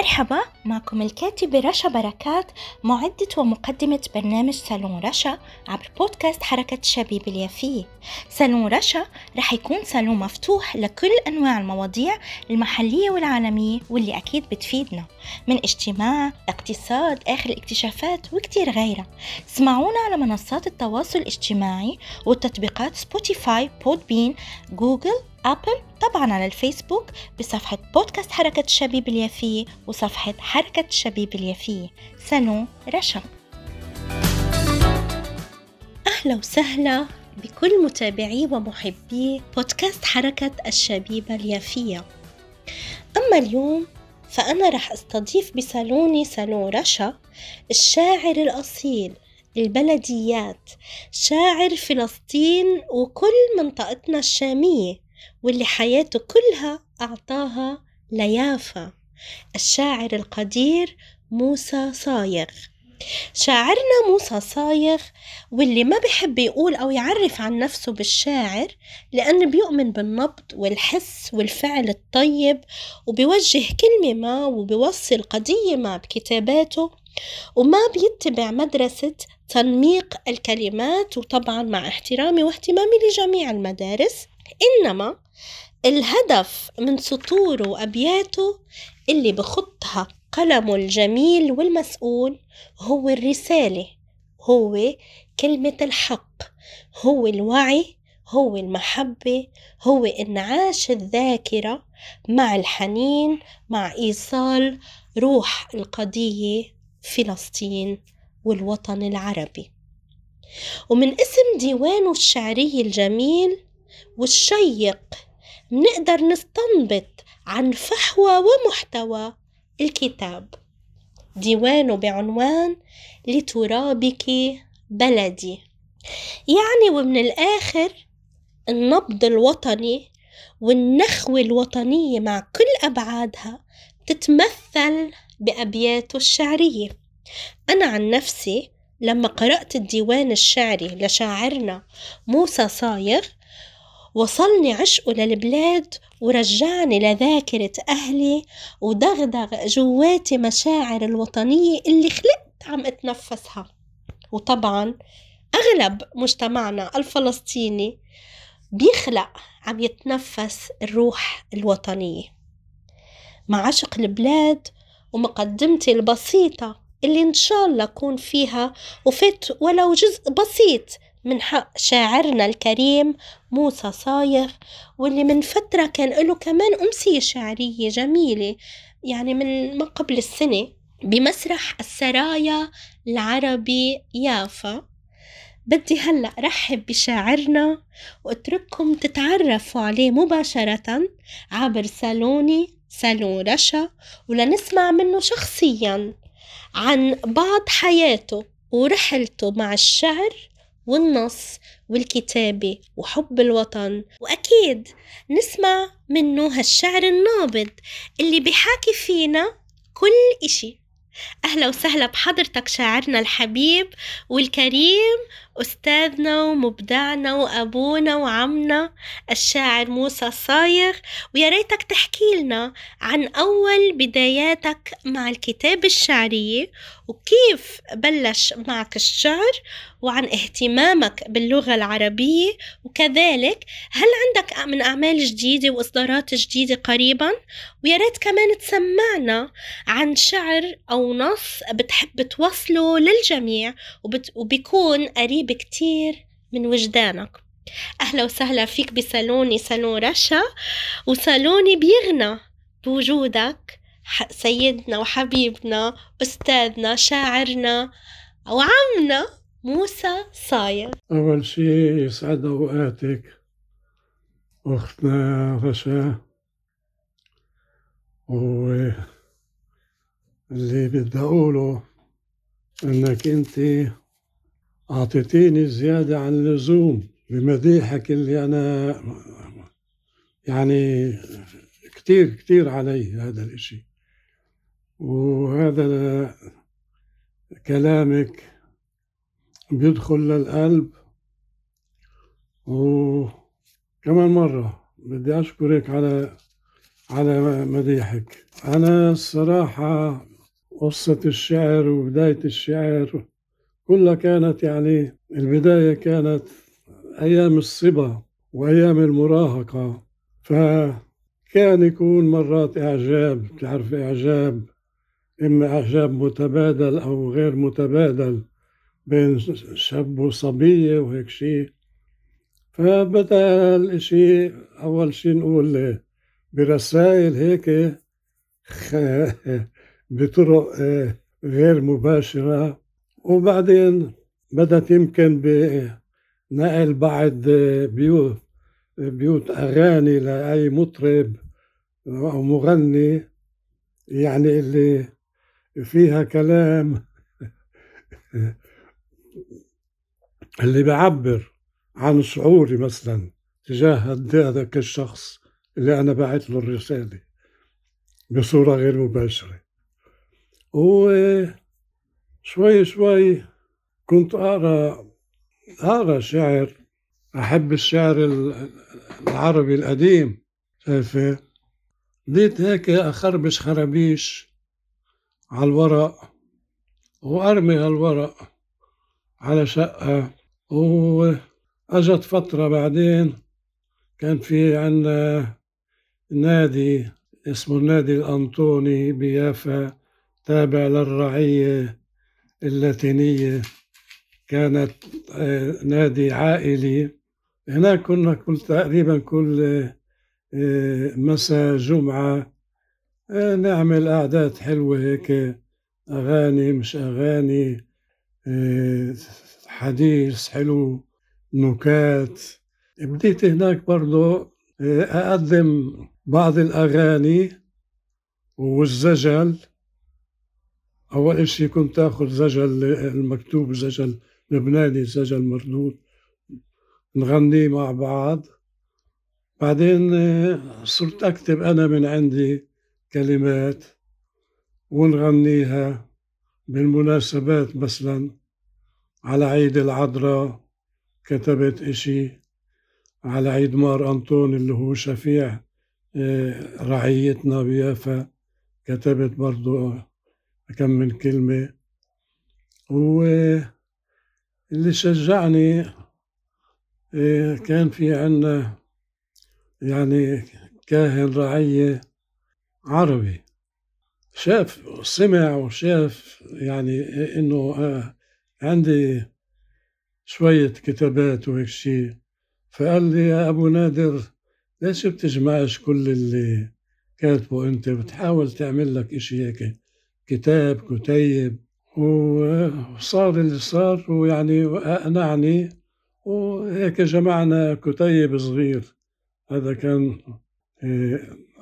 مرحبا معكم الكاتبة رشا بركات معدة ومقدمة برنامج صالون رشا عبر بودكاست حركة الشبيبة اليافية. صالون رشا رح يكون صالون مفتوح لكل أنواع المواضيع المحلية والعالمية واللي أكيد بتفيدنا من اجتماع اقتصاد آخر الاكتشافات وكتير غيرها. اسمعونا على منصات التواصل الاجتماعي والتطبيقات Spotify Podbean Google Apple طبعا على الفيسبوك بصفحة بودكاست حركة الشبيب اليافية وصفحة حركة الشبيب اليافية سنو رشا. أهلا وسهلا بكل متابعي ومحبي بودكاست حركة الشبيبة اليافية أما اليوم فأنا رح أستضيف بصالوني صالون رشا الشاعر الأصيل البلديات شاعر فلسطين وكل منطقتنا الشامية. واللي حياته كلها أعطاها ليافا الشاعر القدير موسى صايغ. شاعرنا موسى صايغ واللي ما بحب يقول أو يعرف عن نفسه بالشاعر لأنه بيؤمن بالنبض والحس والفعل الطيب وبيوجه كلمة ما وبيوصل قضية ما بكتاباته وما بيتبع مدرسة تنميق الكلمات وطبعا مع احترامي واهتمامي لجميع المدارس. إنما الهدف من سطوره وأبياته اللي بخطها قلمه الجميل والمسؤول هو الرسالة هو كلمة الحق هو الوعي هو المحبة هو إنعاش الذاكرة مع الحنين مع إيصال روح القضية فلسطين والوطن العربي. ومن اسم ديوانه الشعري الجميل والشيق. منقدر نستنبط عن فحوى ومحتوى الكتاب. ديوانه بعنوان لترابك بلدي. يعني ومن الآخر النبض الوطني والنخوة الوطنية مع كل أبعادها تتمثل بأبياته الشعرية. أنا عن نفسي لما قرأت الديوان الشعري لشاعرنا موسى صايغ وصلني عشقه للبلاد ورجعني لذاكرة أهلي ودغدغ جواتي مشاعر الوطنية اللي خلقت عم أتنفسها. وطبعا أغلب مجتمعنا الفلسطيني بيخلق عم يتنفس الروح الوطنية. مع عشق البلاد ومقدمتي البسيطة اللي إن شاء الله أكون فيها وفت ولو جزء بسيط من حق شاعرنا الكريم موسى صايغ واللي من فترة كان له كمان أمسية شعرية جميلة يعني من ما قبل السنة بمسرح السرايا العربي يافا. بدي هلأ رحب بشاعرنا وأترككم تتعرفوا عليه مباشرة عبر صالوني صالون رشا ولنسمع منه شخصيا عن بعض حياته ورحلته مع الشعر والنص والكتابة وحب الوطن. وأكيد نسمع منه هالشعر النابض اللي بحاكي فينا كل إشي. أهلا وسهلا بحضرتك شاعرنا الحبيب والكريم أستاذنا ومبدعنا وأبونا وعمنا الشاعر موسى صايغ ويا ريتك تحكي لنا عن أول بداياتك مع الكتابة الشعرية وكيف بلش معك الشعر وعن اهتمامك باللغة العربية. وكذلك هل عندك من أعمال جديدة وإصدارات جديدة قريبا؟ ويا ريت كمان تسمعنا عن شعر أو نص بتحب توصله للجميع وبت... وبيكون قريب كتير من وجدانك. أهلا وسهلا فيك بصالوني صالون رشا وصالوني بيغنى بوجودك سيدنا وحبيبنا أستاذنا شاعرنا وعمنا موسى صاير. أول شيء يسعد أوقاتك أختنا رشا واللي بدي أقوله إنك أنت أعطيتيني زيادة عن اللزوم بمديحك اللي أنا يعني كتير كتير علي هذا الإشي. وهذا كلامك بيدخل للقلب. وكمان مرة بدي أشكرك على على مديحك. أنا الصراحة قصة الشعر وبداية الشعر كلها كانت يعني البداية كانت أيام الصبا وأيام المراهقة. فكان يكون مرات إعجاب تعرف إعجاب؟ إما إعجاب متبادل أو غير متبادل بين شاب وصبية وهيك شيء فبدأ الإشي أول شيء نقول برسائل هيك بطرق غير مباشرة. وبعدين بدأت يمكن بنقل بعض بيوت بيوت أغاني لأي مطرب أو مغني يعني اللي فيها كلام اللي بيعبر عن شعوري مثلا تجاه هذاك الشخص اللي أنا بعت له الرسالة بصورة غير مباشرة. وشوي شوي كنت أقرأ أقرأ شعر أحب الشعر العربي القديم شايفة بديت هيك أخربش خرابيش على الورق وأرمي هالورق على شقة وأجت فترة بعدين كان في عنا نادي اسمه النادي الأنطوني بيافا تابع للرعية. اللاتينية كانت نادي عائلي. هناك كنا كل تقريبا كل مساء جمعة. نعمل أعداد حلوة هيك أغاني مش أغاني حديث حلو نكات. بديت هناك برضو أقدم بعض الأغاني والزجل. أول إشي كنت أخذ زجل المكتوب زجل لبناني زجل مردود نغني مع بعض. بعدين صرت أكتب أنا من عندي كلمات ونغنيها بالمناسبات. مثلا على عيد العذراء كتبت إشي على عيد مار أنطون اللي هو شفيع رعيتنا بيافا كتبت برضو كم من كلمة. واللي شجعني كان في عنا يعني كاهن رعية عربي. شاف سمع وشاف يعني إنه عندي شوية كتابات وهيك شيء فقال لي يا أبو نادر ليش بتجمعش كل اللي كاتبه أنت؟ بتحاول تعمل لك إشي هيك. كتاب كتيب وصار اللي صار ويعني اقنعني وهيك جمعنا كتيب صغير. هذا كان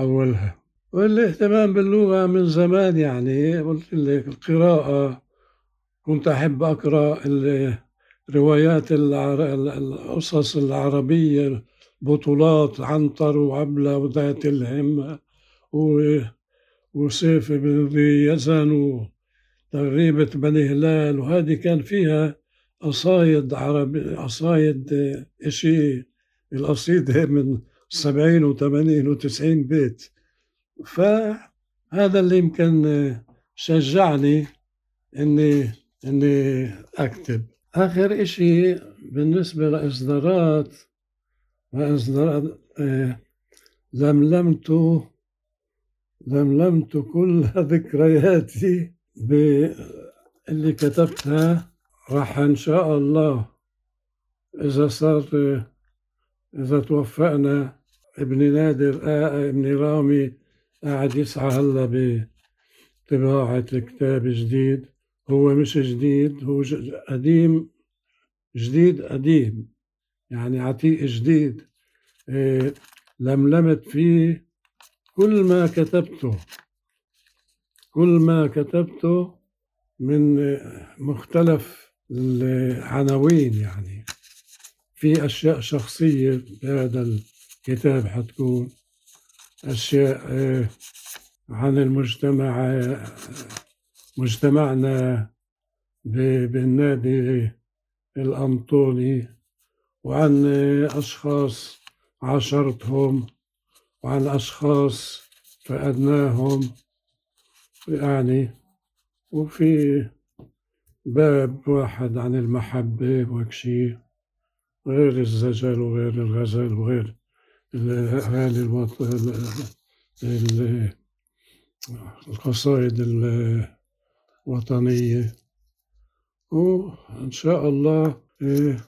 أولها. والاهتمام باللغة من زمان يعني قلت لك القراءة كنت أحب أقرأ الروايات القصص العربية بطولات عنتر وعبلة وذات الهمة وسيف بن يزن وتغريبة بني هلال وهذه كان فيها قصايد عربي قصايد إشي القصيدة من سبعين وثمانين وتسعين بيت. فهذا اللي يمكن شجعني إني إني أكتب. آخر إشي بالنسبة لإصدارات وإصدارات لملمت لملمت كل ذكرياتي باللي كتبتها. راح إن شاء الله إذا صار إذا توفقنا ابن نادر آه ابن رامي قاعد يسعى هلا بطباعة الكتاب جديد. هو مش جديد هو قديم جديد قديم يعني عتيق جديد. إيه لملمت فيه كل ما كتبته كل ما كتبته من مختلف العناوين يعني. في أشياء شخصية بهذا الكتاب حتكون أشياء عن المجتمع مجتمعنا بالنادي الأنطوني وعن أشخاص عاشرتهم وعن أشخاص فقدناهم يعني وفي باب واحد عن المحبة وهيك غير الزجل وغير الغزل وغير الأغاني الوطن القصائد الوطنية. وإن شاء الله إيه،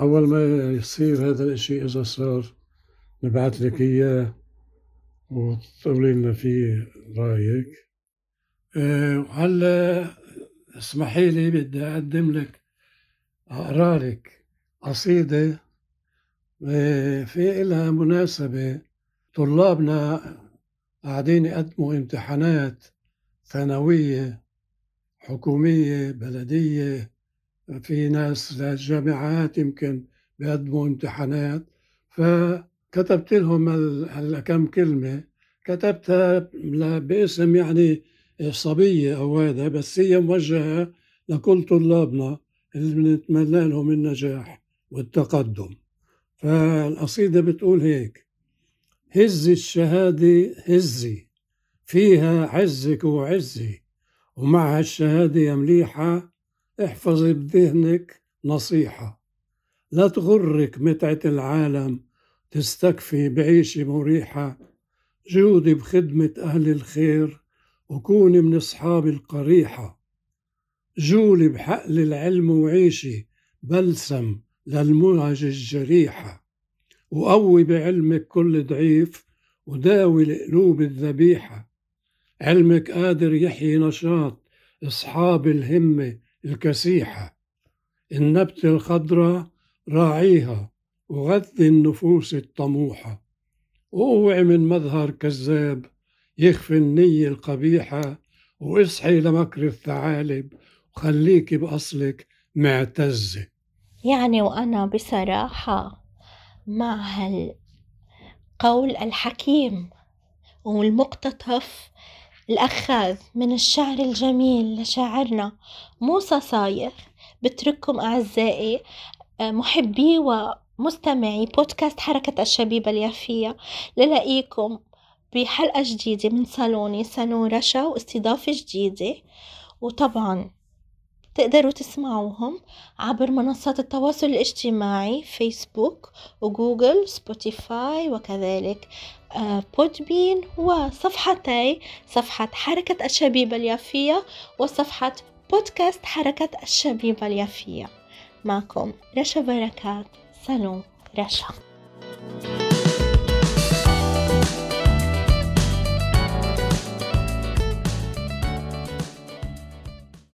أول ما يصير هذا الإشي إذا صار نبعث لك إياه. وتقولي لنا فيه إيه، وهلا اسمحي لي بدي أقدم لك أقرأ لك قصيدة إيه، في إلها مناسبة. طلابنا قاعدين يقدموا امتحانات ثانوية حكومية بلدية. في ناس للجامعات يمكن بيقدموا امتحانات. فكتبت لهم هلا كم كلمة. كتبتها باسم يعني صبية أو هذا بس هي موجهة لكل طلابنا اللي بنتمنى لهم النجاح والتقدم. فالقصيدة بتقول هيك هزي الشهادة هزي فيها عزك وعزي ومع الشهادة يا مليحة احفظي بذهنك نصيحة. لا تغرك متعة العالم تستكفي بعيشة مريحة جودي بخدمة أهل الخير وكوني من أصحاب القريحة. جولي بحقل العلم وعيشي بلسم للمنهج الجريحة. وقوي بعلمك كل ضعيف وداوي القلوب الذبيحة. علمك قادر يحيي نشاط أصحاب الهمة الكسيحة. النبتة الخضراء راعيها وغذي النفوس الطموحة. واوعي من مظهر كذاب يخفي النية القبيحة وإصحي لمكر الثعالب وخليكي بأصلك معتزة يعني وأنا بصراحة مع هالقول الحكيم والمقتطف الأخاذ من الشعر الجميل لشاعرنا موسى صايغ بترككم أعزائي محبي ومستمعي بودكاست حركة الشبيبة اليافية. للاقيكم بحلقة جديدة من صالوني سنو رشا واستضافة جديدة. وطبعا تقدروا تسمعوهم عبر منصات التواصل الاجتماعي فيسبوك وجوجل سبوتيفاي وكذلك آه، بودبين وصفحتي صفحة حركة الشبيبة اليافية وصفحة بودكاست حركة الشبيبة اليافية. معكم رشا بركات. سلام رشا